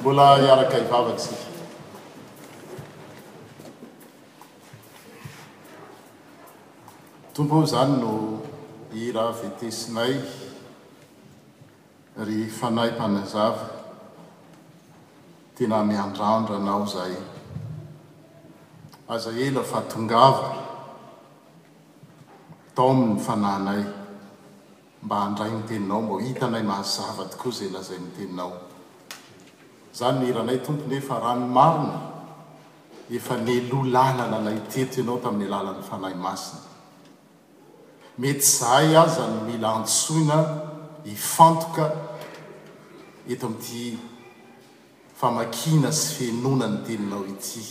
Mbola hiaraka hivavaka isika. Tompo ô, izany no hira vetesinay, ry Fanahy Mpanazava, tena miandrandra Anao izahay. Aza ela fa tongava, taomy ny fanahinay. mba handray ny teninao mba ho hitanay mazava tokoa izay lazain'ny teninao. Izany no hiranay Tompo nefa raha ny marina efa neloa lalana anay teto ianao tamin'ny alalan'ny Fanahy Masina. Mety izahay aza no mila antsoina hifantoka eto amin'ity famakiana sy fihenoana ny teninao ity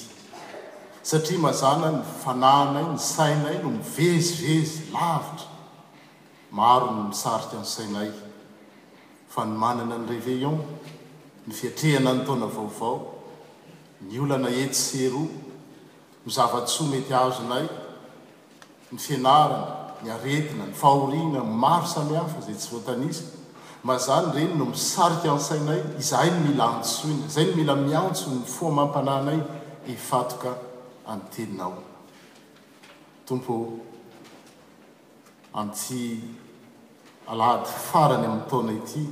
satria mazana ny fanahinay, ny sainay no mivezivezy lavitra. Maro no misarika ny sainay fa ny manana ny réveillon, ny fiatrehana ny taona vaovao, ny olana etsy sy eroa, ny zava-tsoa mety azonay, ny fianarana, ny aretina, ny fahoriana maro samihafa izay tsy voatanisa, mba izany ireny no misarika ny sainay, izahay no mila antsoina, izay no mila miantso ny fo amam-panahinay hifatoka amin'ny teninao Tompo o. Amin'ity alahady farany amin'ny taona ity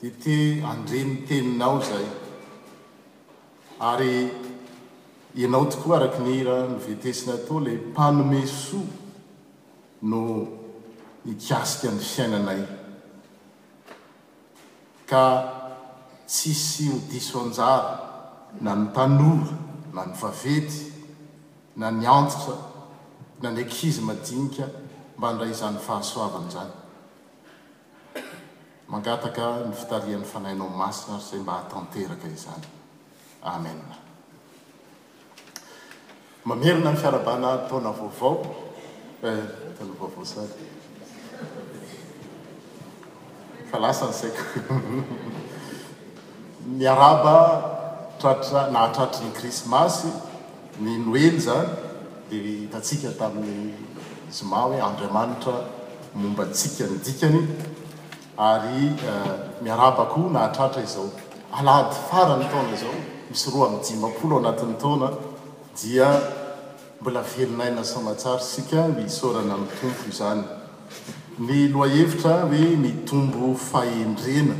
dia te handre ny teninao izahay ary ianao tokoa araka ny hira novetesina tao ilay mpanome soa no nikasika ny fiainanay. ka tsy sio diso anjara na ny tanora na ny vavety na ny antitra na ny ankizy madinika mba handray izany fahasoavana izany. Mangataka ny fitarihan'ny Fanahinao Masina ary izay mba hahatanteraka izany. Amen. Mamerina ny fiarahabana taona vaovao eh taona vaovao sady fa lasa ny saiko miarahaba tratra nahatratry ny krismasy ny noely zany dia hitantsika tamin'ny zoma hoe Andriamanitra momba antsika ny dikany Ary miarahaba koa nahatratra izao alahady faran'ny taona izao, misy roa amby dimampolo ao anatin'ny taona dia mbola velon'aina soamatsara isika, ny isaorana amin'ny Tompo izany. Ny lohahevitra hoe mitombo fahendrena,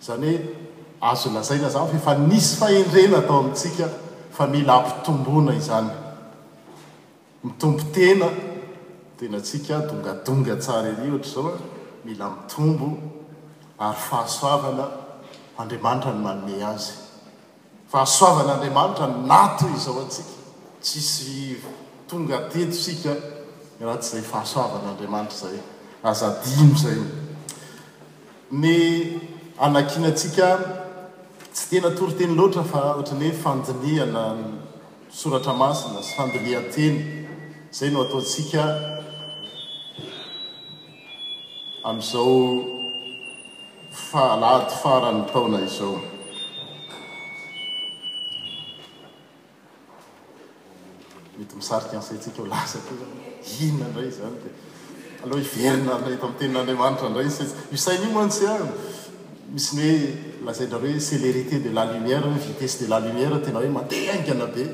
izany hoe azo lazaina izany fa efa nisy fahendrena tao amintsika fa mila ampitomboina izany. Mitombo tena, tenantsika dongadonga tsara ery ohatr'izao a, mila mitombo ary fahasoavana Andriamanitra no manome azy. Fahasoavana Andriamanitra nato izao antsika, tsisy tonga teto isika raha tsy izay fahasoavana Andriamanitra izay, aza adino izay. Ny hanakiana antsika tsy tena toriteny loatra fa ohatrany hoe fandinihana ny. Soratra masina sy fandinihan-teny, izay no ataontsika amin'izao alahady faran'ny taona izao. Mety misarika ny saintsika ho lasa koa izany hoe inona indray izany dia. Aleo hiverina indray eto amin'ny Tenin'Andriamanitra indray isika. Io saina io mantsy an, misy ny hoe lazain-dRareo hoe célérité de la lumière hoe vitesse de la lumière tena hoe mandeha haingana be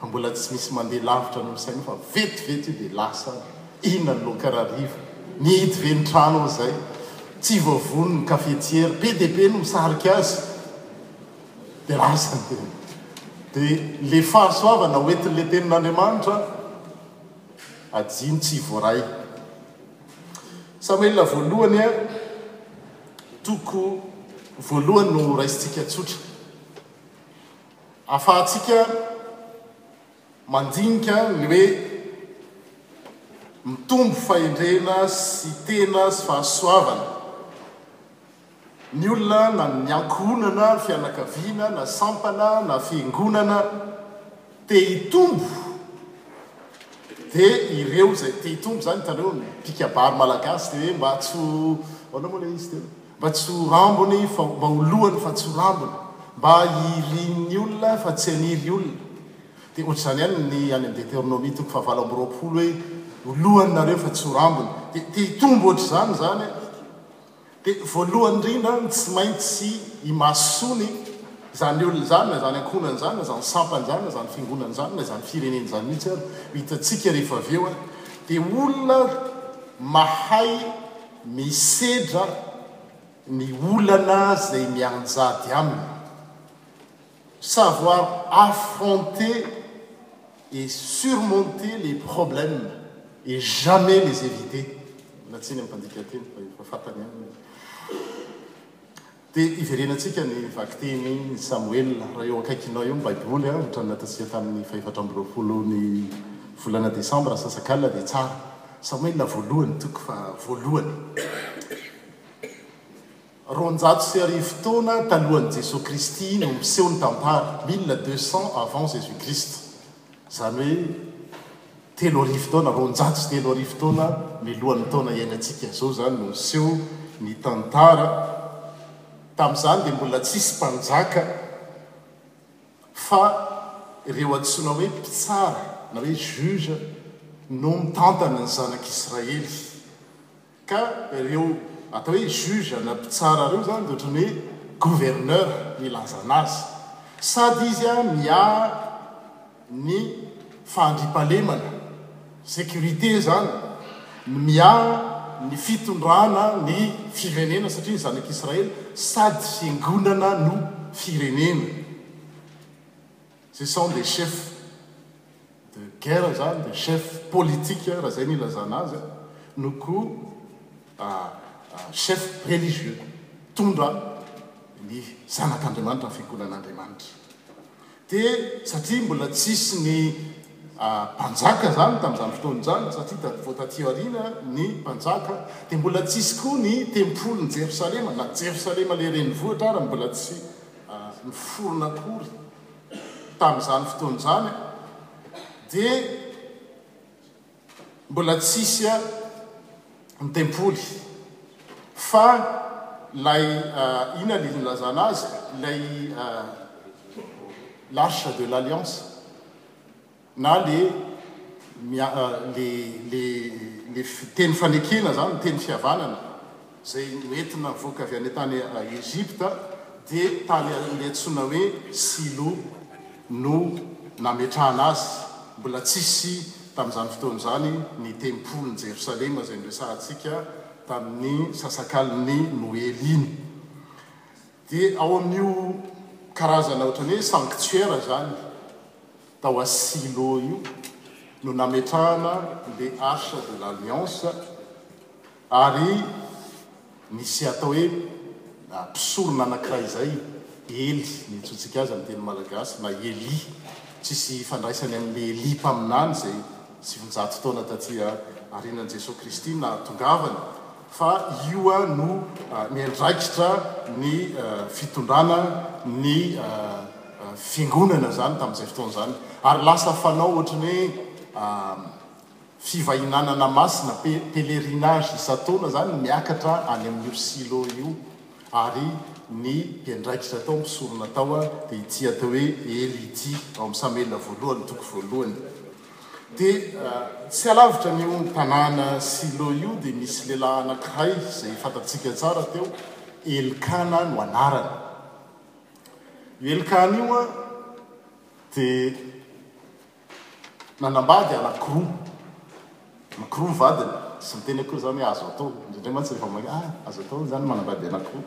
fa mbola tsy misy mandeha lavitra noho ny saina io fa vetivety io dia lasa any. Inona ny loka rariva? Nihidy ve ny trano aho izay? Tsy voavono ny cafetière? Be dia be no misarika azy dia lasa ny tena. Dia ilay fahasoavana hoentin'ilay Tenin'Andriamanitra an, Ajiny tsy voaray. Samoela voalohany a, toko voalohany no raisintsika tsotra. Afahantsika mandinika ny hoe mitombo fahendrena sy tena sy fahasoavana. Ny olona na ny ankohonana, fianakaviana na sampana na fiangonana te hitombo dia ireo izay te hitombo izany hitanareo ny mpikabary malagasy dia hoe mba tsy ho ahoana moa ilay izy tena mba tsy ho rambony fa mba ho lohany fa tsy ho rambony mba hirian'ny olona fa tsy haniry olona dia ohatr'izany ihany ny any amin'ny Deteronomia toko fahavalo amby roapolo hoe ho lohany nareo fa tsy ho rambony dia te hitombo ohatr'izany izany Dia voalohany indrindra ny tsy maintsy imasony izany olona izany, na izany ankohonana izany, na izany sampana izany, na izany fiangonana izany, na izany firenena izany mihitsy ary, ho hitantsika rehefa avy eo, dia olona mahay misedra ny olana izay mianjady aminy. Savoir affronter et surmonter les problèmes et jamais les éviter, na tsia ny amin'ny mpandika teny fa efa fantany ihany ny Dia hiverenantsika ny vakiteny Samoela, raha eo akaikinao eo ny Baiboly, ohatra ny natantsika tamin'ny fahefatra amby roapolo ny volana desambra asasakalina dia tsara. Samoela voalohany toko fa voalohany. Roanjato sy arivo taona talohan'i Jesoa Kristy no miseho ny tantara, mille deux cents avant Jesus Christ, izany hoe telo arivo taona, roanjato sy telo arivo taona milohan'ny taona iainantsika izao izany no niseho ny tantara. Tamin'izany dia mbola tsisy mpanjaka fa ireo antsoina hoe mpitsara na hoe juge no mitantana ny zanak'Israely. Ka ireo atao hoe juge na mpitsara ireo izany dia ohatran'ny hoe gouverneur ilazana azy. Sady izy miaro ny fahandriampahalemana, sécurité, izany, no miaro ny fitondrana ny firenena satria ny zanak'Israely sady fiangonana no firenena. Ce sont des chefs de guerre izany, des chefs politiques raha izay no ilazana azy a, no koa chefs religieux, mpitondra ny zanak'Andriamanitra, ny fiangonan'Andriamanitra. Dia satria mbola tsisy ny mpanjaka izany tamin'izany fotoana izany, satria vao taty aoriana ny mpanjaka, dia mbola tsisy koa ny tempolin'i Jerosalema, na Jerosalema ilay renivohitra ary mbola tsy, Niforona akory tamin'izany fotoana izany dia mbola tsisy ny tempoly fa ilay inona ilay nilazana azy ilay l'arche de l'alliance na le mia le le le teny fanekena zany ny teny fihavanana zay noentina nivoaka avy any tany Egypta dia tany ilay antsoina hoe Silo no nametrahana azy mbola tsisy tamin'izany fotoana izany ny tempolin'i Jerosalema izay noresahantsika tamin'ny sasakalin'ny noely iny dia ao amin'io karazana ohatran'ny hoe sanctuaire izany Tao à Silo io no nametrahana le Arche de l'Alliance ary nisy atao hoe mpisorona anankiray izay Ely ny iantsoantsika azy amin'ny teny malagasy na Elia, tsisy ifandraisany amin'ny Elia mpaminany izay. sivinjato taona taty aorianan'i Jesoa Kristy nahatongavany, fa io no niandraikitra ny fitondrana ny Fiangonana izany tamin'izay fotoana izany, ary lasa fanao ohatran'ny hoe fivahinanana masina, pèlerinage isan-taona izany miakatra any amin'io Silo io. Ary ny mpiandraikitra tao, mpisorona tao dia ity atao hoe Ely ity, ao amin'ny Samoela voalohany toko voalohany. Dia tsy alavitra an'io tanàna Silo io dia misy lehilahy anankiray izay fantatsika tsara teo, Elkana no anarany. Io Elkana io dia. Nanambady anankiroa, anankiroa ny vadiny, tsy niteny akory izany hoe azo atao, indraindray mantsy rehefa mahay, ah! azo atao izany manambady anankiroa,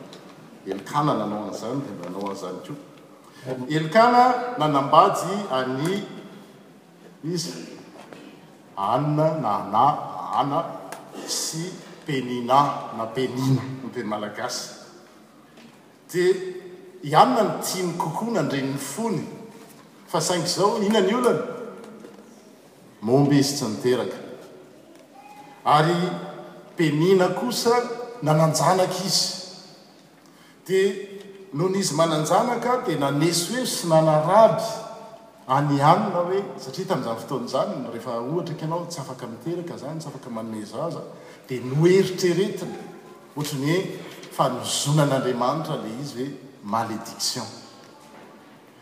Elkana nanao an'izany dia nanao an'izany koa. Elkana nanambady an'i, iza? Anna na Anà, Ana, sy Peninà na Penina amin'ny teny malagasy. Dia i Anna no tiany kokoa nandre ny fony, fa saingy izao inona ny olana? Momba izy tsy niteraka. Ary Penina kosa nanan-janaka izy. Dia nony izy manan-janaka dia nanesoeso sy nanaraby an'i Anna hoe, satria tamin'izany fotoana izany rehefa ohatra ka ianao tsy afaka miteraka izany, tsy afaka manome zaza, dia noeritreretina. Ohatry ny hoe fanozonan'Andriamanitra ilay izy hoe malédiction.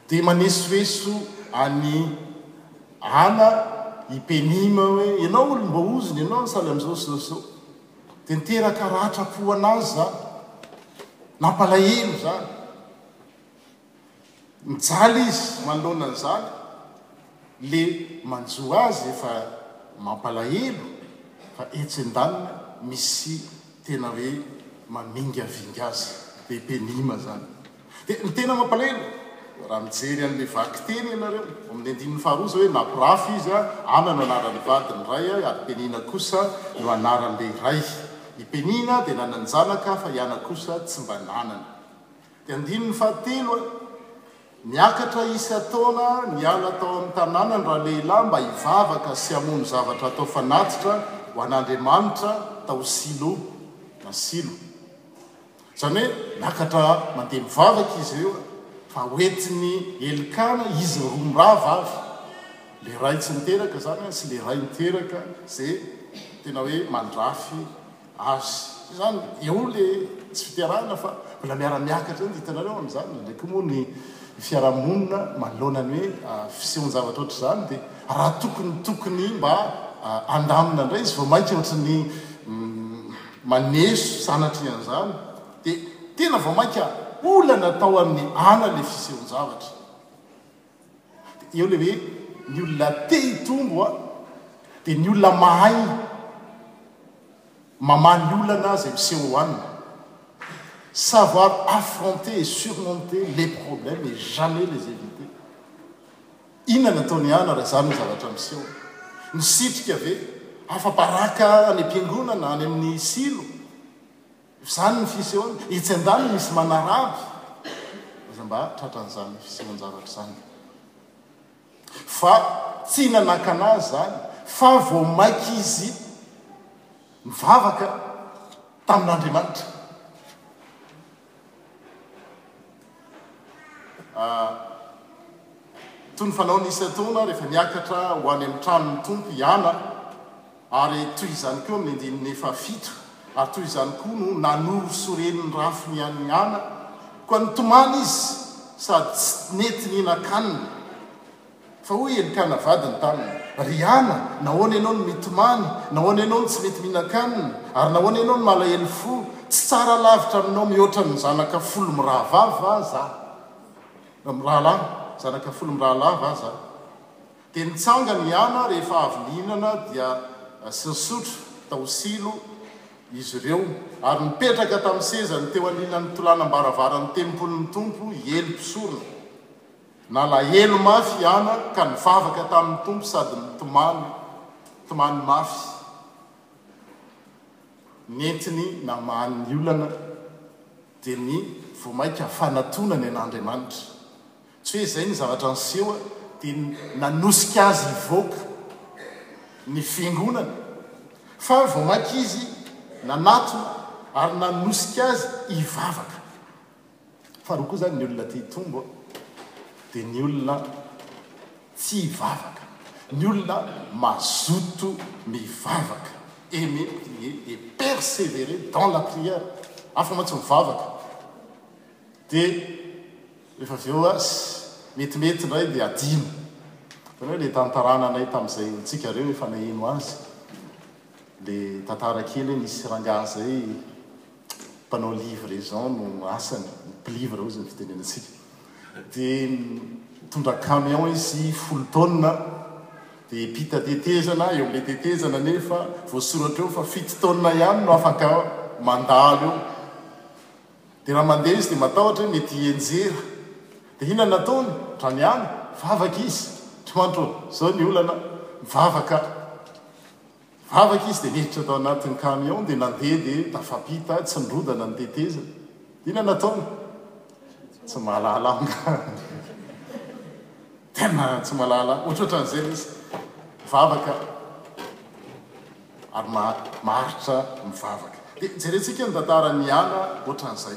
Dia manesoeso an'i Hana i Penina hoe ianao olom-boahozona, ianao nisaly amin'izao sy izao sy izao. Dia niteraka ratra-po an'azy izany. Nampalahelo izany. mijaly izy manoloana ny zaka le manjo azy efa mampalahelo fa etsy andaniny misy tena hoe mamingavinga azy be penima zany de ny tena mampalahelo raha mijery anle vakiteny ianareo amin'ny andininy faharoa zao hoe napirafy izy a ana no anaran'ny vady ny ray ary penina kosa no anaran'lehiray i penina de nananjanaka fa i ana kosa tsy mba nanana Ny andininy fahatelo a. Miakatra isan-taona niala tao amin'ny tanàna ny ralehilahy mba hivavaka sy hamono zavatra atao fanatitra ho an'Andriamanitra tao Silo, na Silo. Izany hoe miakatra mandeha mivavaka izy ireo fa hoentin'i Elkana izy roa mirahavavy, ilay ray tsy niteraka izany sy ilay ray niteraka izay tena hoe mandrafy. Azy izany eo ilay tsy fiterahana fa mbola miara miakatra eo ny hitanareo amin'izany indraindray koa moa ny fiarahamonina manoloana ny hoe fisehon-javatra ohatr'izany dia raha tokony tokony mba handamina indray izy vao mainka ohatry ny maneso sanatria an'izany dia tena vao mainka olana atao amin'ny ana ilay fisehon-javatra. Eo ilay hoe ny olona te hitombo dia ny olona mahay mamaly olana izay miseho eo aminy. Savoir affronter et surmonter les problèmes et jamais les éviter. Inona no ataon'i Ana raha izany no zavatra miseho? Misitrika ve? Afa-baraka any am-piangonana, any amin'ny silo? Izany ny fisehoana. Etsy andaniny misy manaraby aza mba tratran'izany fisehoan-javatra izany. Fa tsy nanakana azy izany fa vao mainka izy nivavaka tamin'Andriamanitra. Toy ny fanaony isan-taona rehefa miakatra ho any amin'ny tranon'ny Tompo i Ana, ary toy izany koa amin'ny andininy fahafito, ary toy izany koa no nanoro sy reny ny rafiny an'i Ana, koa nitomany izy sady tsy nety nihinan-kanina Fa hoy i Elkana vadiny taminy, Ry ana, nahoana ianao no mitomany? Nahoana ianao no tsy mety mihinan-kanina? Ary nahoana ianao no malahelo fo? Tsy tsara lavitra aminao mihoatra ny zanaka folo mirahavavy va aza aho? Mirahalahy, zanaka folo mirahalahy va aza aho? Dia nitsangana i ana rehefa avy nihinana dia sy nisotro tao Silo izy ireo. Ary nipetraka tamin'ny sezany teo aninan'ny tolanam-baravaran'ny tempolin'ny Tompo i Ely mpisorona. Nalahelo mafy i Ana ka nivavaka tamin'ny Tompo sady nitomany tomany mafy nentiny namahany ny olana dia ny vao mainka fanatonany an'Andriamanitra. Tsy hoe izay ny zavatra niseho dia nanosika azy hivoaka ny fiangonana fa vao mainka izy nanatona ary nanosika azy hivavaka. Faharoa koa zany ny olona te hitombo dia ny olona tsy hivavaka, ny olona mazoto mivavaka, aimer prier et perseverer dans la prière, hafa mantsy mivavaka dia rehefa avy eo azy metimety indray dia adino, hitanao ilay tantarananay tamin'izay antsika ireo efa naheno azy, ilay tantara kely hoe nisy rangahy zay, mpanao livraison no asany, mpilivra hozy ny fitenenantsika. Dia mitondra camion izy folo taonina dia mpita tetezana, eo amin'ilay tetezana anefa voasoratra eo fa fito taonina ihany no afaka mandalo eo. Dia raha mandeha izy dia matahotra hoe mety hianjera. Dia inona no nataony? Raha ny any, mivavaka izy. Andriamanitra ô, izao ny olana, mivavaka aho. Vavaka izy dia niditra tao anatin'ny camion dia nandeha dia tafampita tsy nirodana ny tetezana. Inona nataony? Tsy mahalala aho ngah. Tena tsy mahalala aho. Ohatrohatran'izay ilay izy. Vavaka ary maharitra mivavaka. Dia jerentsika ny tantaran'i Ana ohatran'izay.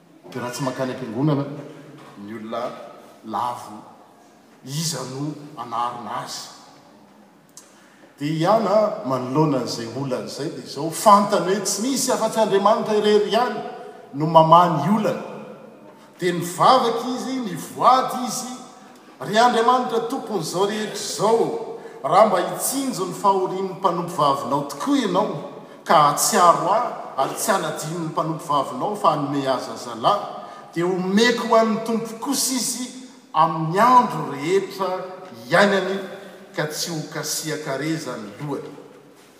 Dia raha tsy mankany am-piangonana ny olona lavo iza no anarina azy? Dia hiana manoloana an'izay olana izay dia izao, fantany hoe tsy misy afa-tsy Andriamanitra irery ihany no mamaha ny olany. Dia nivavaka izy, nivoady izy. Ry Andriamanitra tompon'izao rehetra izao, raha mba hitsinjo ny fahorian'ny mpanompovavinao tokoa ianao, ka hahatsiaro ahy ary tsy hanadino ny mpanompovavinao fa hanome azy azalahy, dia homeko ho an'ny Tompo kosa izy amin'ny andro rehetra iainany, ka tsy ho kasihan-karezan'ny lohany.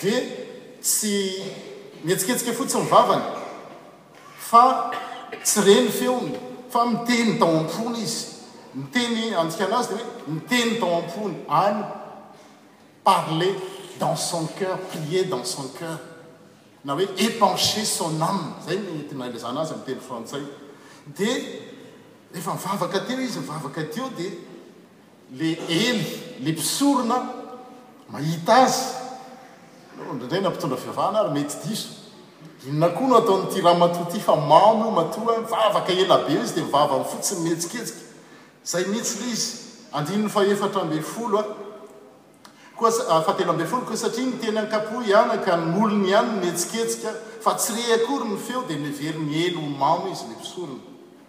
dia tsy mihetsiketsika fotsiny ny vavany fa tsy re ny feony fa miteny tao am-pony izy. Ny teny andikana azy dia hoe miteny tao am-pony any, parler dans son cœur, prier dans son cœur na hoe epancher son âme, izay ny tena ilazana azy amin'ny teny frantsay. Dia rehefa mivavaka aty eo izy, mivavaka aty eo dia. Le Ely le mpisorona mahita azy no indraindray nampitondra fivavahana ary mety diso. Inona koa no ataon'ity ramatoa ity fa mamo io matoa mivavaka ela be eo izy dia mivava mifotsiny mihetsiketsika. Zay mihitsy le izy. Andininy fahefatra ambin'ny folo a. Koa fahatelo ambin'ny folo koa satria ny teny ankapohy ihany ka ny molony ihany no mihetsiketsika fa tsy re akory ny feo dia neverin' i Ely ho mamo izy le mpisorona.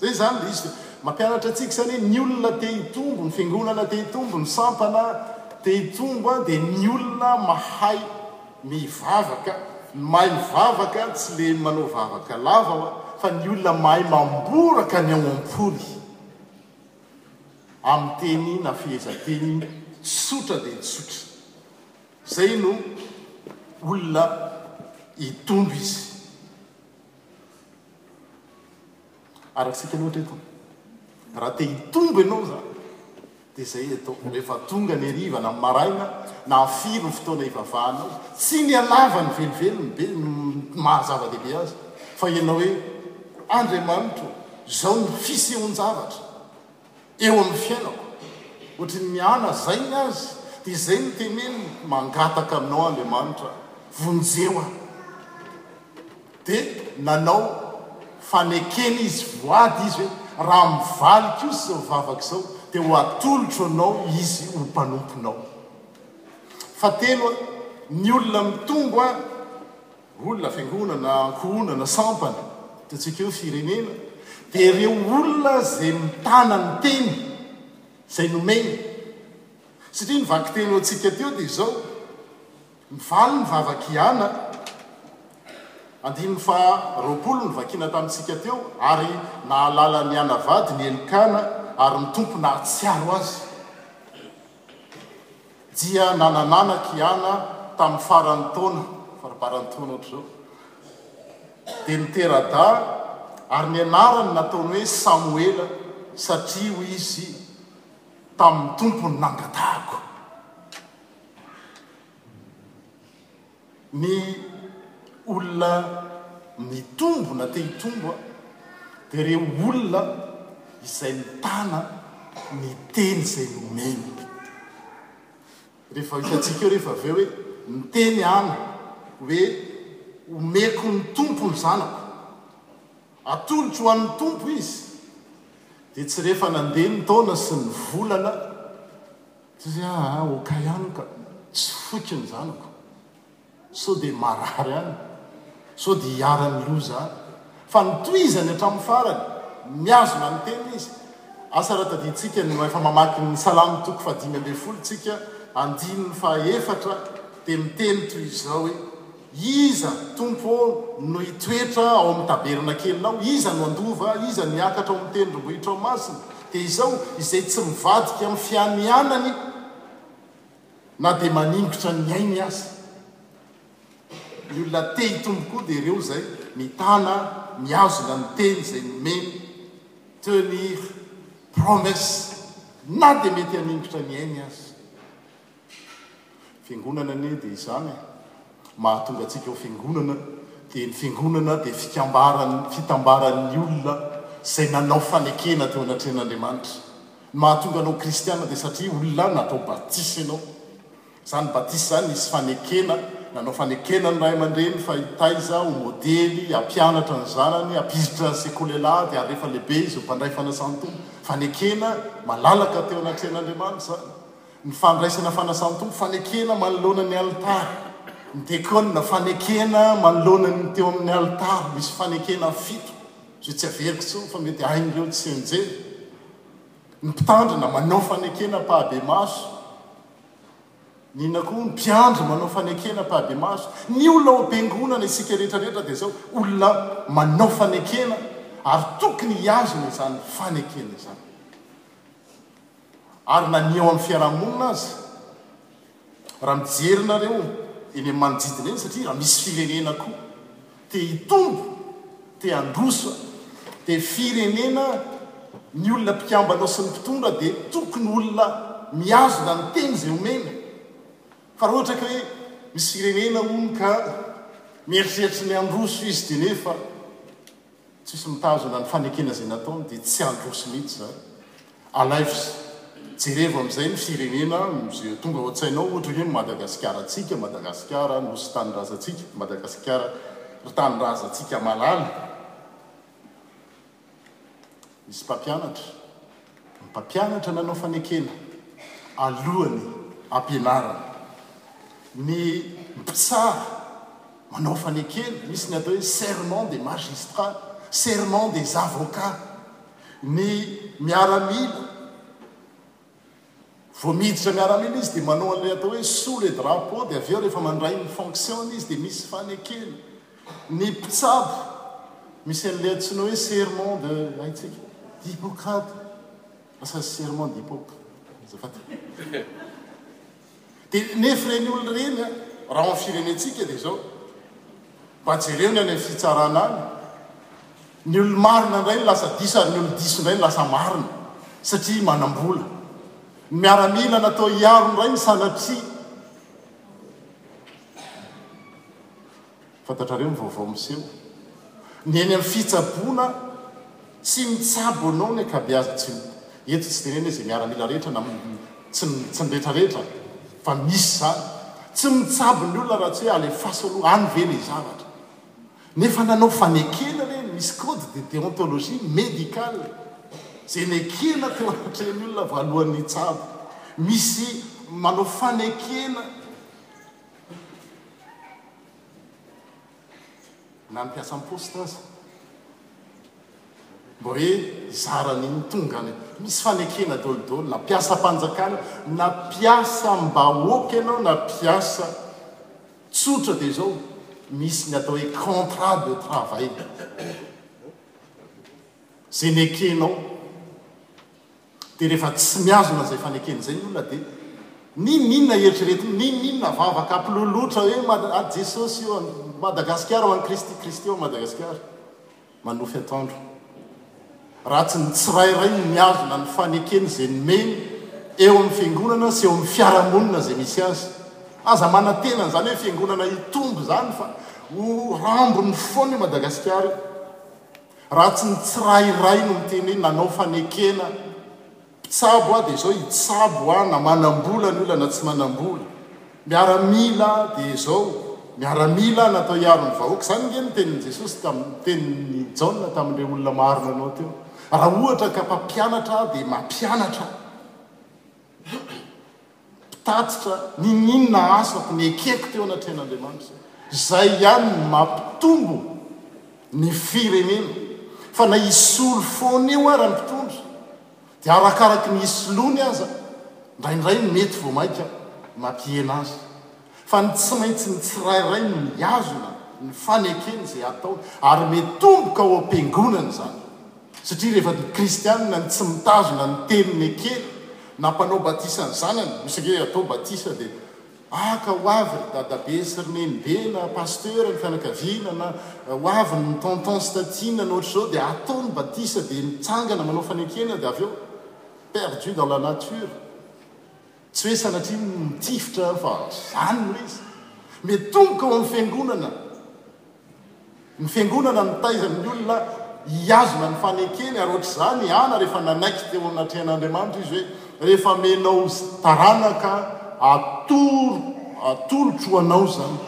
Zay izany le izy. Mampianatra antsika izany hoe ny olona te hitombo, ny fiangonana te hitombo, ny sampana te hitombo dia ny olona mahay mivavaka, ny mahay mivavaka tsy le manao vavaka lava wa, fa ny olona mahay mamboraka ny ao am-pony amin'ny teny na fehezanteny tsotra dia tsotra. Zay no olona hitombo izy. Aratsika loatra eto. Raha te hitombo ianao za dia izay atao, rehefa tonga ny hariva na ny maraina na firy ny fotoana hivavahanao, tsy ny halava ny velovelony be no maha zava-dehibe azy fa ianao hoe Andriamanitro ô, izao ny fisehoan-javatra. eo amin'ny fiainako, ohatry ny miana zainy azy dia izay no teneniny, mangataka aminao Andriamanitra vonjeo aho, dia nanao fanekena izy, voady izy hoe raha mivaly kosa izao vavaka izao dia ho atolotro anao izy ho mpanomponao, fahatelo, ny olona mitombo aho olona, fiangonana, ankohonana, sampana, ataontsika hoe firenena, dia ireo olona izay mitana ny teny izay nomeny. Satria ny vakiteny ho antsika teo dia izao, mivaly ny vavak'i Hana, andininy faharoapolo no vakina tamintsika teo, ary nahalala an'i Hana vadiny i Elkana, ary ny Tompo nahatsiaro azy. dia nananana kiana tamin'ny faran'ny taona, fariparan'ny taona ohatr'izao, dia nitera-dahy, ary ny anarany nataony hoe Samoela, satria hoy izy, Tamin'ny Tompo no nangatahako. Ny olona nitombo na te hitombo dia ireo olona izay mitana ny teny izay nomeny. Rehefa hitantsika eo rehefa avy eo hoe niteny an hoe omeko ny Tompo ny zanako, atolotro ho an'ny Tompo izy, dia tsy rehefa nandeha ny taona sy ny volana, Tsia aa ok ihany ka, tsy foiko ny zanako, sao dia marary any, sao dia iharan'ny loza any. Fa notohizany hatramin'ny farany, mihazona ny teniny izy. Asa raha tadidintsika ny efa mamaky ny Salamo toko fahadimy ambin'ny folo isika, andininy fahaefatra, dia miteny toy izao i. Iza, Tompo ô, no hitoetra ao amin'ny tabernakelinao? Iza no handova? Iza no hiakatra ao amin'ny tendrombohitrao masina? Dia izao, izay tsy mivadika amin'ny fianianany na dia maningotra ny ainy aza. Ny olona te hitombo koa dia ireo izay mitana mihazona ny teny izay nomeny, tenir promesse, na dia mety haningotra ny ainy aza. Fiangonana anie dia izany e! Mahatonga antsika ho Fiangonana dia ny Fiangonana dia fikambaran, fitambaran'ny olona izay nanao fanekena teo anatrehan'Andriamanitra. Ny mahatonga anao Kristiana dia satria olona natao batisa ianao. Izany batisa izany nisy fanekena, nanao fanekena ny ray aman-dreny fa hitaiza, ho modely, hampianatra ny zanany, hampiditra sekoly alahady ary rehefa lehibe izy ho mpandray fanasan-tombo. Fanekena malalaka teo anatrehan'Andriamanitra izany. Ny fandraisana fanasan-tompo, fanekena manoloana ny alitara. Ny dekona, fanekena manoloana ny teo amin'ny alitara. Misy fanekena fito, izay tsy averiko intsony fa mety hain'ireo tsy enjehy. Ny mpitandrina manao fanekena ampahabemaso. Ny inona koa? Ny mpiandry manao fanekena ampahabemaso. Ny olona ao am-piangonana, isika rehetra rehetra dia izao, olona manao fanekena ary tokony hihazona izany fanekena izany. ary na ny eo amin'ny fiarahamonina aza, raha mijery nareo eny amin'ny manodidina eny, satria raha misy firenena koa te hitombo, te handroso, dia firenena ny olona mpikambana ao sy ny mpitondra dia tokony olona mihazona ny teny izay omena, fa raha ohatra ka hoe misy firenena hono ka mieritreritra ny handroso izy dia nefa. Tsisy mitazona ny fanekena izay nataony dia tsy handroso mihitsy izany. Alaivo sy jerevo amin'izay ny firenena izay tonga ao an-tsainao ohatra hoe Madagasikara'ntsika, Madagasikara nosy tanindrazantsika, Madagasikara ry tanindrazantsika malala. Misy mpampianatra. Ny mpampianatra nanao fanekena alohan'ny hampianarana. Ny mpitsara manao fanekena, misy ny atao hoe serment des magistrats, serment des avocats. Ny miaramila Vao miditra miaramila izy dia manao an'ilay atao hoe sous le drapeau dia avy eo rehefa mandray ny fonction-ny izy dia misy fanekena. Ny mpitsabo misy an'ilay antsoina hoe serment de haintsika d'Hippocrate va sa serment d'Hippoc azafady. Dia nefa ireny olona ireny raha ao amin'ny firenentsika dia izao. Mba jerena ilay fitsarana any. Ny olo-marina indray no lasa diso ary ny olo-diso indray no lasa marina satria manam-bola. Ny miaramila natao hiaro indray ny sanatria. Fantatrareo ny vaovao miseho. Ny eny amin'ny fitsaboana Tsy mitsabo anao ny ankabeazany tsy eto tsy tenenina izay miaramila rehetra na tsy ny tsy ny rehetra rehetra fa misy izany tsy mitsabo ny olona raha tsy hoe alefaso aloha any ve le zavatra nefa nanao fanekena re misy code de deontologie médicale zay nekena teo anatrehan'ny olona voalohan'ny hitsabo misy manao fanekena na ny mpiasan'ny poste aza mba hoe hizara ny mitongany, misy fanekena daholo na mpiasam-panjakana na mpiasam-bahoaka ianao na mpiasa tsotra dia izao misy ny atao hoe contrat de travail izay nekenao Dia rehefa tsy mihazona izay fanekeny izay ny olona dia Ninoninona eritreretiny, ninoninona vavaka ampilolotra hoe Mada Jesosy io an, Madagasikara ho an'i Kristy, Kristy ho an'i Madagasikara. Manofy atoandro. Raha tsy ny tsirairay no mihazona ny fanekeny izay nomeny eo amin'ny Fiangonana sy eo amin'ny fiarahamonina izay misy azy. Aza manantena an'izany hoe Fiangonana hitombo izany fa ho rambony foana io Madagasikara io. Raha tsy ny tsirairay no miteny hoe nanao fanekena mpitsabo aho dia izao hitsabo aho na manambola ny olona na tsy manambola, miaramila aho dia izao miaramila aho natao hiaro ny vahoaka. Izany ange no tenin'i Jesosy tamin'ny, ny tenin'i Jaona tamin'ireo olona maro nanao teo. Raha ohatra ka mpampianatra aho dia mampianatra aho. mpitatitra n'inon'inona asako nekeko teo anatrehan'Andriamanitra. Izay ihany no mampitombo ny firenena. Fa na hisolo foana io ara ny mpitondra dia arakaraky ny hisoloany aza, indraindray mety vao mainka mampihena azy. Fa ny tsy maintsy ny tsirairay no mihazona ny fanekeny izay hataony ary mitomboka ao am-piangonana izany. Satria rehefa ny kristianina no tsy mitazona ny teny nekena na mpanao batisa ny zanany, ohatr'izay hoe atao batisa dia aka ho avy ry dadabe sy ry nenibe na pasteur ny fianakaviana na ho avy ny tonton sy tatinina na ohatr'izao dia atao ny batisa dia mitsangana manao fanekena dia avy eo perdu dans la nature. Tsy hoe sanatria no nitifitra aho fa izany no izy. Mety tomboka ao amin'ny Fiangonana. Ny Fiangonana mitaiza ny olona hihazona ny fanekeny ary hoatr'izany i Ana rehefa nanaiky teo anatrehan'Andriamanitra izy hoe, Rehefa menao taranaka atoro, atolotro ho anao izany,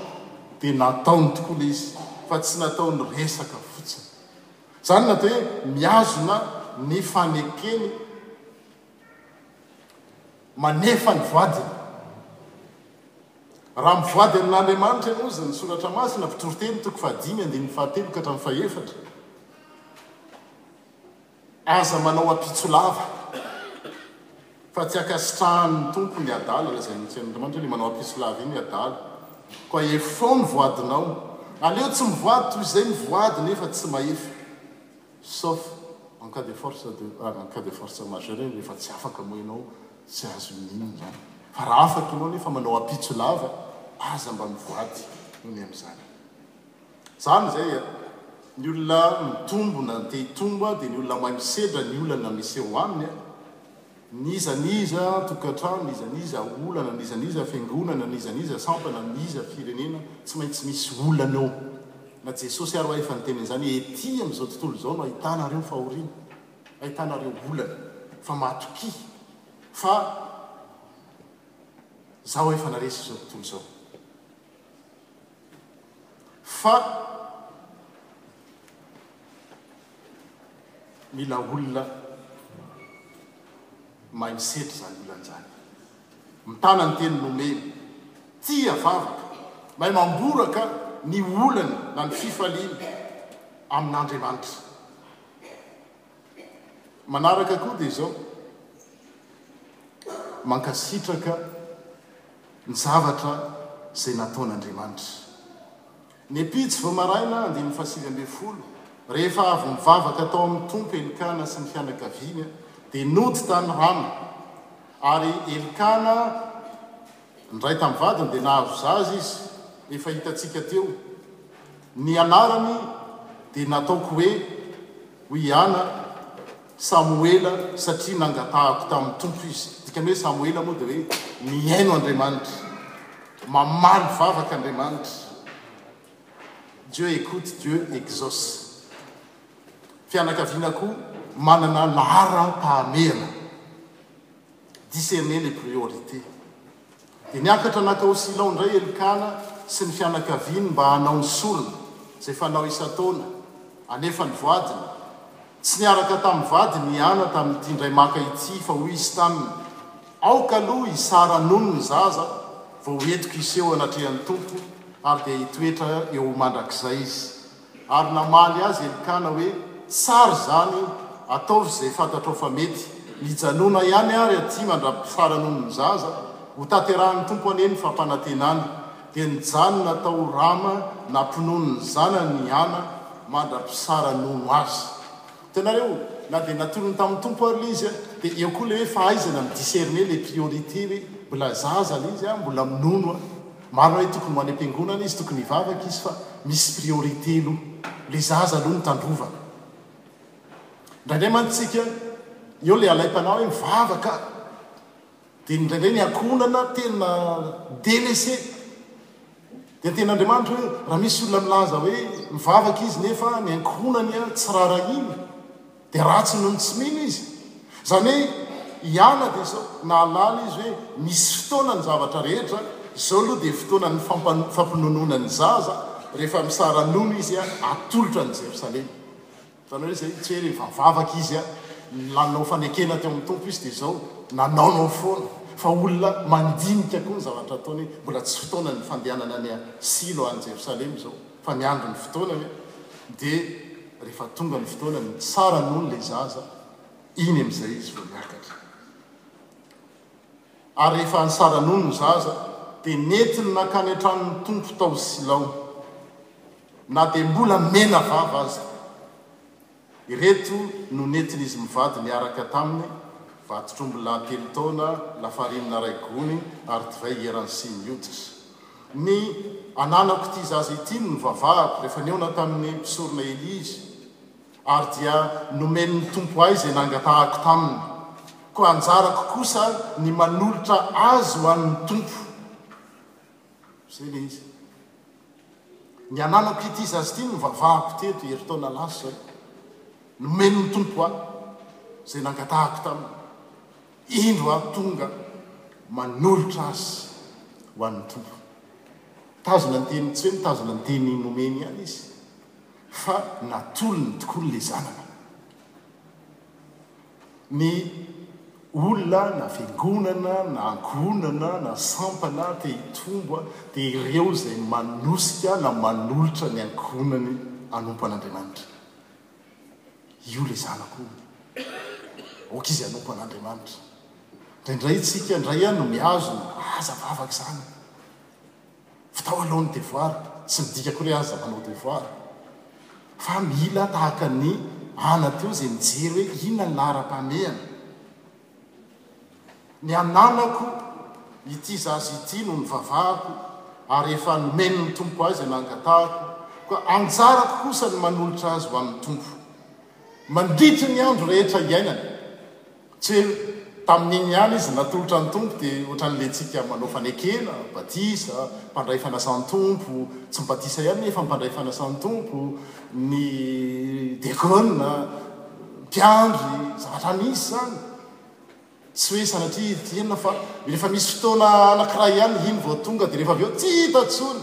dia nataony tokoa ilay izy fa tsy natao niresaka fotsiny. Izany ny atao hoe mihazona ny fanekeny. manefa ny voadiny. Raha mivoady amin'Andriamanitra ianao, izay ny Soratra Masina, mpitory teny, toko fahadimy, andininy fahatelo ka hatramin'ny fahefatra, aza manao ampitso lava, fa tsy ankasitrahan'ny Tompo ny adala, lazain'ny Tenin'Andriamanitra hoe ilay manao ampitso lava iny adala, koa efao ny voadinao, aleo tsy mivoady toy izay mivoady nefa tsy mahefa. Sauf en cas de force de ah en cas de force majeure rehefa tsy afaka moa ianao tsy azo iniana izany fa raha afaka ianao nefa manao ampitso lava aza mba mivoady ho ny amin'izany izany izay a ny olona mitombo na te hitombo dia ny olona mahay misedra ny olana miseho aminy a N'iza n'iza tokantrano, n'iza n'iza olana, n'iza n'iza fiangonana, n'iza n'iza sampana, n'iza firenena, tsy maintsy misy olana eo. Na Jesosy ary ho'a efa niteny an'izany, Ety amin'izao tontolo izao no ahitanareo fahoriana, ahitanareo olana, fa matokia, fa Zaho efa naresy izao tontolo izao. fa mila olona mahay misedra izany olona izany, mitana ny teny nomeny, tia vavaka, mahay mamboraka ny olana na ny fifaliana amin'Andriamanitra. Manaraka koa dia izao, mankasitraka ny zavatra izay nataon'Andriamanitra. Ny ampitso vao maraina andininy fahasivy ambin'ny folo, rehefa avy nivavaka tao amin'ny Tompo Elkana sy ny fianakaviany dia nody tany Rama, ary Elkana Indray tamin'ny vadiny dia nahazo zaza izy, efa hitantsika teo. Ny anarany dia nataoko hoe Wiana, Samoela, satria nangatahako tamin'ny Tompo izy. Ny dikan'ny hoe Samoela moa dia hoe mihaino Andriamanitra, mamaly vavaka Andriamanitra, Dieu écoute, Dieu exauce. Fianakaviana koa manana laharam-pahamehana. Discerner les priorités. Dia niakatra nakao Silao indray Elkana sy ny fianakaviany mba hanao ny sorona, izay fanao isan-taona, anefa ny vadiny, tsy niaraka tamin'ny vadiny i Ana tamin'ity indray maka ity, fa hoy izy taminy, Aoka aloha i Sara nono ny zaza, vao entiko hiseho anatrehan'ny Tompo, ary dia hitoetra eo ho mandrakizay izy. ary namaly azy Elkana hoe, Tsara izany, ataovy izay fantatrao fa mety. Mijanòna ihany àry aty mandra-pisaranon'ny zaza, hotanterahin'ny Tompo anie ny fampanantenany. Dia nijanona tao Rama nampinono ny zanany i Ana mandra-pisaranono azy. Hitanareo, na dia natolony tamin'ny Tompo ary le izy, dia eo koa le hoe fahaizana mi discerner les priorités hoe mbola zaza le izy, mbola minono, marina hoe tokony ho any am-piangonana izy, tokony hivavaka izy fa misy priorité aloha, le zaza aloha no tandrovana. Indraindray mantsy tsika eo le alaim-panahy hoe mivavaka, Dia indraindray ny ankohonana tena délaissé. Dia ny tenin'Andriamanitra hoe, raha misy olona milaza hoe mivavaka izy nefa ny ankohonany tsy rarahiny, dia ratsy noho ny tsy mino izy. Izany hoe i Ana dia izao, nahalala izy hoe misy fotoana ny zavatra rehetra, izao aloha dia fotoanan'ny fampanonoana ny zaza, rehefa misara-nono izy, atolotra any Jerosalema. Hitanao hoe izay tsy hoe rehefa vavaka izy a nanao fanekena teo amin'ny Tompo izy dia izao nanaonao foana fa olona mandinika koa ny zavatra ataony hoe mbola tsy fotoanan'ny fandehanana any a Silo any Jerosalema izao fa miandry ny fotoana hoe dia rehefa tonga ny fotoanany ny tsara noho ilay zaza iny amin'izay izy vao miakatra ary rehefa nisaranony ny zaza dia nentiny nankany an-tranon'ny Tompo tao Silao, na dia mbola mena vava aza. Ireto no nentin'izy mivady niaraka taminy, vatotr'ombilahy telo taona, lafarinina iray gony, ary divay hierany siny hoditra. Ny ananako ity zaza ity no novavahako rehefa nihaona tamin'ny mpisorona Elia izy. Ary dia nomen'ny Tompo ahy izay nangatahako taminy, koa anjarako kosa ny manolotra azy ho an'ny Tompo. Izay ilay izy. Ny ananako ity zaza ity novavahako teto herintaona lasa izay. Nomen'ny Tompo ahy izay nangatahako taminy. Indro aho tonga manolotra azy ho an'ny Tompo. Mitazona ny teny, tsy hoe mitazona ny teny nomeny ihany izy. Fa natolony tokoa ilay zanany. Ny olona na fiangonana na ankohonana na sampana te hitombo dia ireo izay manosika na manolotra ny ankohonany hanompo an'Andriamanitra. Io ilay zanako io. Aoka izy hanompo an'Andriamanitra. Indraindray isika indray no mihazona, aza vavaka izany. Fitao aloha ny devoir, tsy midika akory aza manao devoir fa mila tahaka ny ana teo izay mijery hoe inona ny laharam-pahamehana. Ny ananako ity zaza ity no nivavahako ary efa nomen'ny Tompo ahy izay nangatahako koa anjarako kosa ny manolotra azy ho an'ny Tompo mandritra ny andro rehetra iainany. Tsy ela tamin'iny ihany izy natolotra ny Tompo dia ohatran'ny lentsika manao fanekena, batisa, mpandray fanasan'ny Tompo, tsy ny batisa ihany nefa mpandray fanasan'ny Tompo, ny diakona, mpiandry, zavatra misy izany. Tsy hoe sanatria ity inona fa rehefa misy fotoana anankiray ihany iny vao tonga dia rehefa avy eo tsy hita intsony.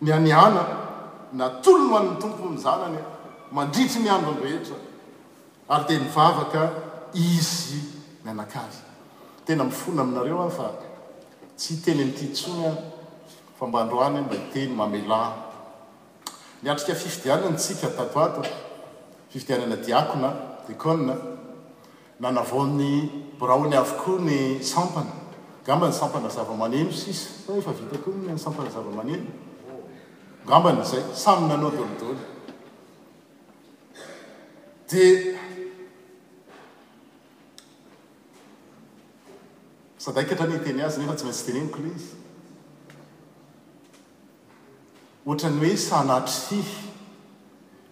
Ny an'i Ana, natolony ho an'ny Tompo ny zanany mandritry ny androny rehetra ary dia nivavaka izy mianakavy. Tena mifona aminareo aho fa tsy hiteny an'ity intsony aho fa mba androany aho mba hiteny mamelà. Niatrika fifidianana isika tato ato, fifidianana diakona, deacon, Nanavao ny biraony avokoa ny sampana. Angamba ny sampana zavamaneno sisa fa efa vita koa ny sampana zavamaneno. Angambany izay. Samy nanao dolidoly. Dia sadaikatra ny hiteny azy nefa tsy maintsy teneniko ilay izy. Ohatran'ny hoe sanatria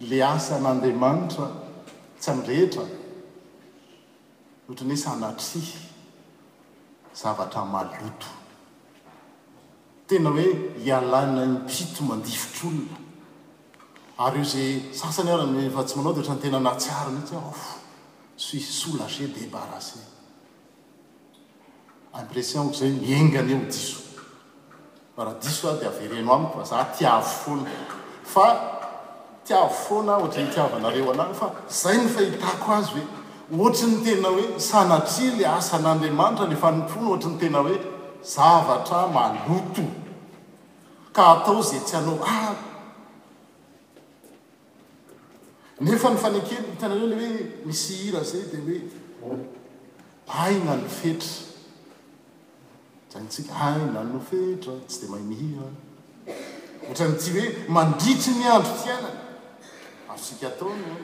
le asan'Andriamanitra tsy an'ny rehetra, ohatran'ny hoe sanatria zavatra maloto. Tena hoe ialana impito mandifotr'olona. Ary eo ze sasany ary no efa tsy manao de ohatran'ny tena nahatsiaro mihitsy hoe off, suis soulagé, débarrassé. Impression ko zay ny engany eo diso fa raha diso aho dia avereno amiko fa za tiavo foana fa tiavo foana aho ohatry ny itiavanareo anah fa zay ny fahitako azy hoe ohatry ny tena hoe sanatria le asan'Andriamanitra le fanompoana ohatry ny tena hoe zavatra maloto ka atao ze tsy anao ah Nefa ny fanekena, hitanareo ilay hoe misy hira zay dia hoe aina ny fetra, zainintsika aina no fetra tsy dia mahay mihira, ohatran'ity hoe mandritry ny androm-piainana, azontsika atao ny hoe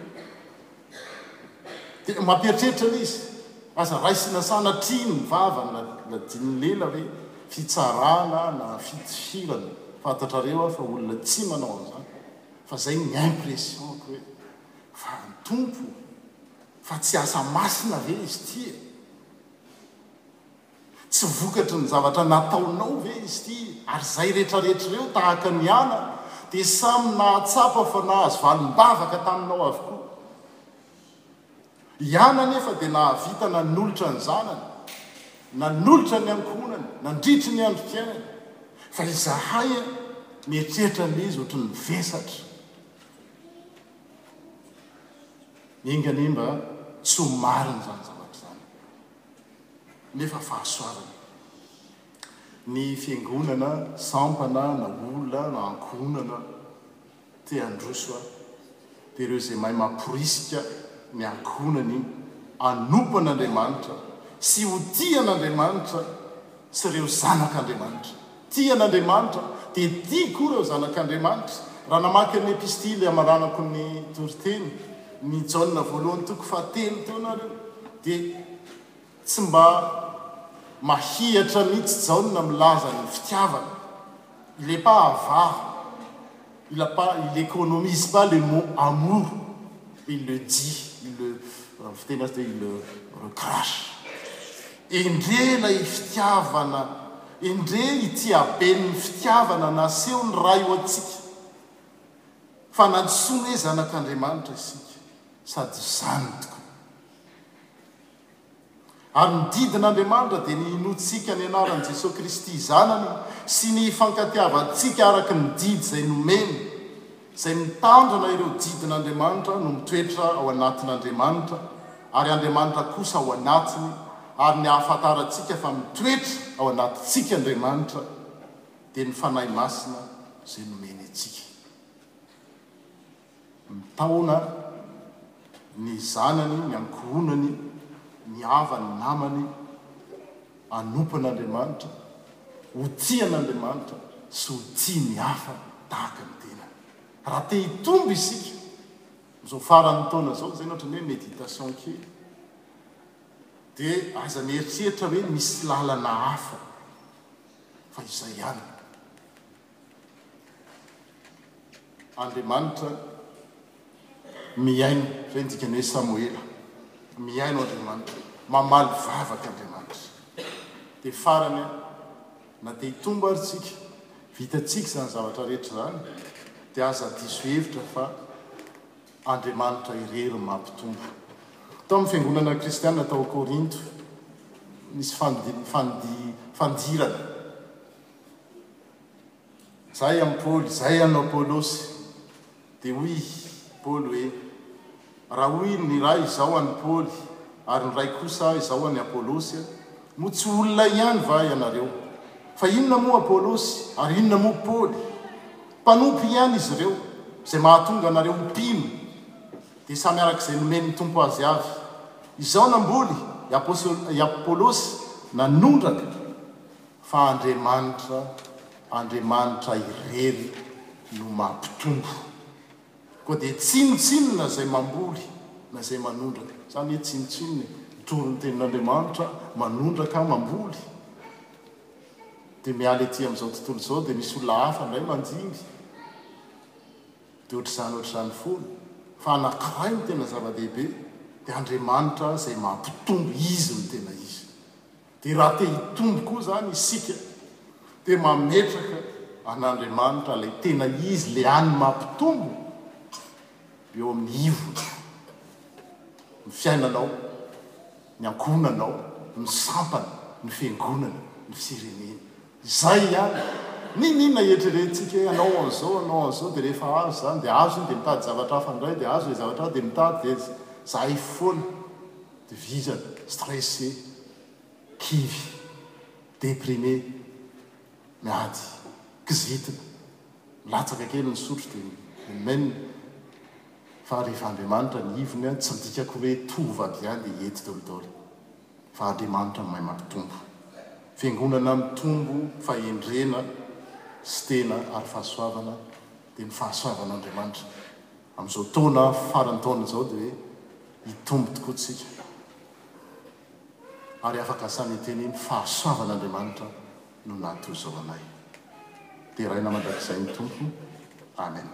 dia mampieritreritra ilay izy, aza raisina sanatria ny vava na ladinin'ny lela hoe fitsarana na fitifirana, fantatrareo aho fa olona tsy manao an'izany. Fa zay ny impression ko e! Fa ny Tompo e! Fa tsy asa masina ve izy ty e! Tsy vokatry ny zavatra nataonao ve izy ty? Ary zay retraretra ireo tahaka ny ana dia samy nahatsapa fa nahazo valim-bavaka taminao avokoa. Ihany anefa dia nahavita nanolotra ny zanany, nanolotra ny ankohonany nandritry ny androm-piainany, fa izahay a, mieritreritra an'ilay izy ohatry ny vesatra. Enga anie mba tsy ho marina izany zavatra izany, nefa fahasoavana. Ny fiangonana, sampana na olona na ankohonana, te handroso aho dia ireo izay mahay mamporisika ny ankohonany hanompo an'Andriamanitra sy ho tia an'Andriamanitra sy ireo zanak'Andriamanitra. Tia an'Andriamanitra dia tia koa ireo zanak'Andriamanitra. Raha namaky ny epistily hamaranako ny toriteny ny Jaona voalohany toko fahatelo teo nareo dia. Tsy mba mahihatra mitsy Jaona milaza ny fitiavana, il est pas avare, il a pas, il economise pas le mot amour, il le dit, il le, raha ny fiteny azy dia il le recrache. Endrey ilay fitiavana, endrey ity haben'ny fitiavana naseho ny Ray ho antsika, fa nantsoiny hoe zanak'Andriamanitra isika, sady izany tokoa. Ary ny didin' Andriamanitra dia ny hinoantsika ny anaran'i Jesoa Kristy Zanany sy ny hifankatiavantsika araka ny didy izay nomeny, izay mitandrana ireo didin' Andriamanitra no mitoetra ao anatin' Andriamanitra ary Andriamanitra kosa ao anatiny, ary ny ahafantarantsika fa mitoetra ao anatintsika Andriamanitra dia ny Fanahy Masina izay nomeny antsika. Mitaona ny zanany, ny ankohonany, ny havany, ny namany hanompo an'Andriamanitra, ho tia an'Andriamanitra sy ho tia ny hafa tahaka ny tenany. Raha te hitombo isika amin'izao faran'ny taona izao, izay no ohatran'ny hoe méditation kely, dia aza mieritreritra hoe misy lalana hafa fa izay ihany. Andriamanitra mihaino, izay ny dikan'ny hoe Samoela, mihaino Andriamanitra, mamaly vavaka Andriamanitra. Dia farany, na dia hitombo ary tsika, vitantsika izany zavatra rehetra izany, dia aza diso hevitra fa Andriamanitra irery mampitombo. Tao amin'ny fiangonana kristiana tao Korinto, nisy fandirana. Zay amin'i Paoly, zay anao Paolosy. Dia hoy Paoly hoe, Raha hoy ny iray, Izao an'i Paoly, ary ny iray kosa, Izao an'i Apolosy, moa tsy ho olona ihany va ianareo? Fa inona moa Apolosy, ary inona moa Paoly? Mpanompo ihany izy ireo, izay mahatonga anareo ho mpino, dia samy araka izay nomen'ny Tompo azy avy. Izaho namboly, i Apolosy nanondraka, Fa Andriamanitra, Andriamanitra irery no mampitombo. Koa dia tsinontsinona izay mamboly na izay manondraka. Izany hoe tsinontsinona e. Mitory ny tenin'Andriamanitra, manondraka, mamboly. Dia miala ety amin'izao tontolo izao dia misy olona hafa indray mandimby. Dia ohatr'izany ohatr'izany foana. Fa anankiray no tena zava-dehibe, dia Andriamanitra izay mampitombo, Izy no tena izy. Dia raha te hitombo koa izany isika dia mametraka an'Andriamanitra ilay tena izy, ilay any mampitombo eo amin'ny ivony, ny fiainanao, ny ankohonanao, ny sampana, ny fiangonana, ny firenena. Izay ihany. Niniana eritreretintsika hoe hanao an'izao, hanao an'izao, dia rehefa azo izany dia azo iny dia mitady zavatra hafa indray, dia azo ilay zavatra hafa dia mitady, dia zahay foana. Divisana, stressé, kivy, déprimé, miady, kizitina, milatsaka kely ny sotro dia amen fa rehefa Andriamanitra ny ivony an tsy midika akory hoe tovo aby ihany dia hety dolidoly fa Andriamanitra mahay mampitombo. Fiangonana mitombo fahendrena sy tena ary fahasoavana dia ny fahasoavan'Andriamanitra. Amin'izao taona faran'ny taona izao dia hoe hitombo tokoa isika ary afaka samy hiteny hoe ny fahasoavan'Andriamanitra no nahatozao anay. Deraina mandrakizay ny Tompo. Amen.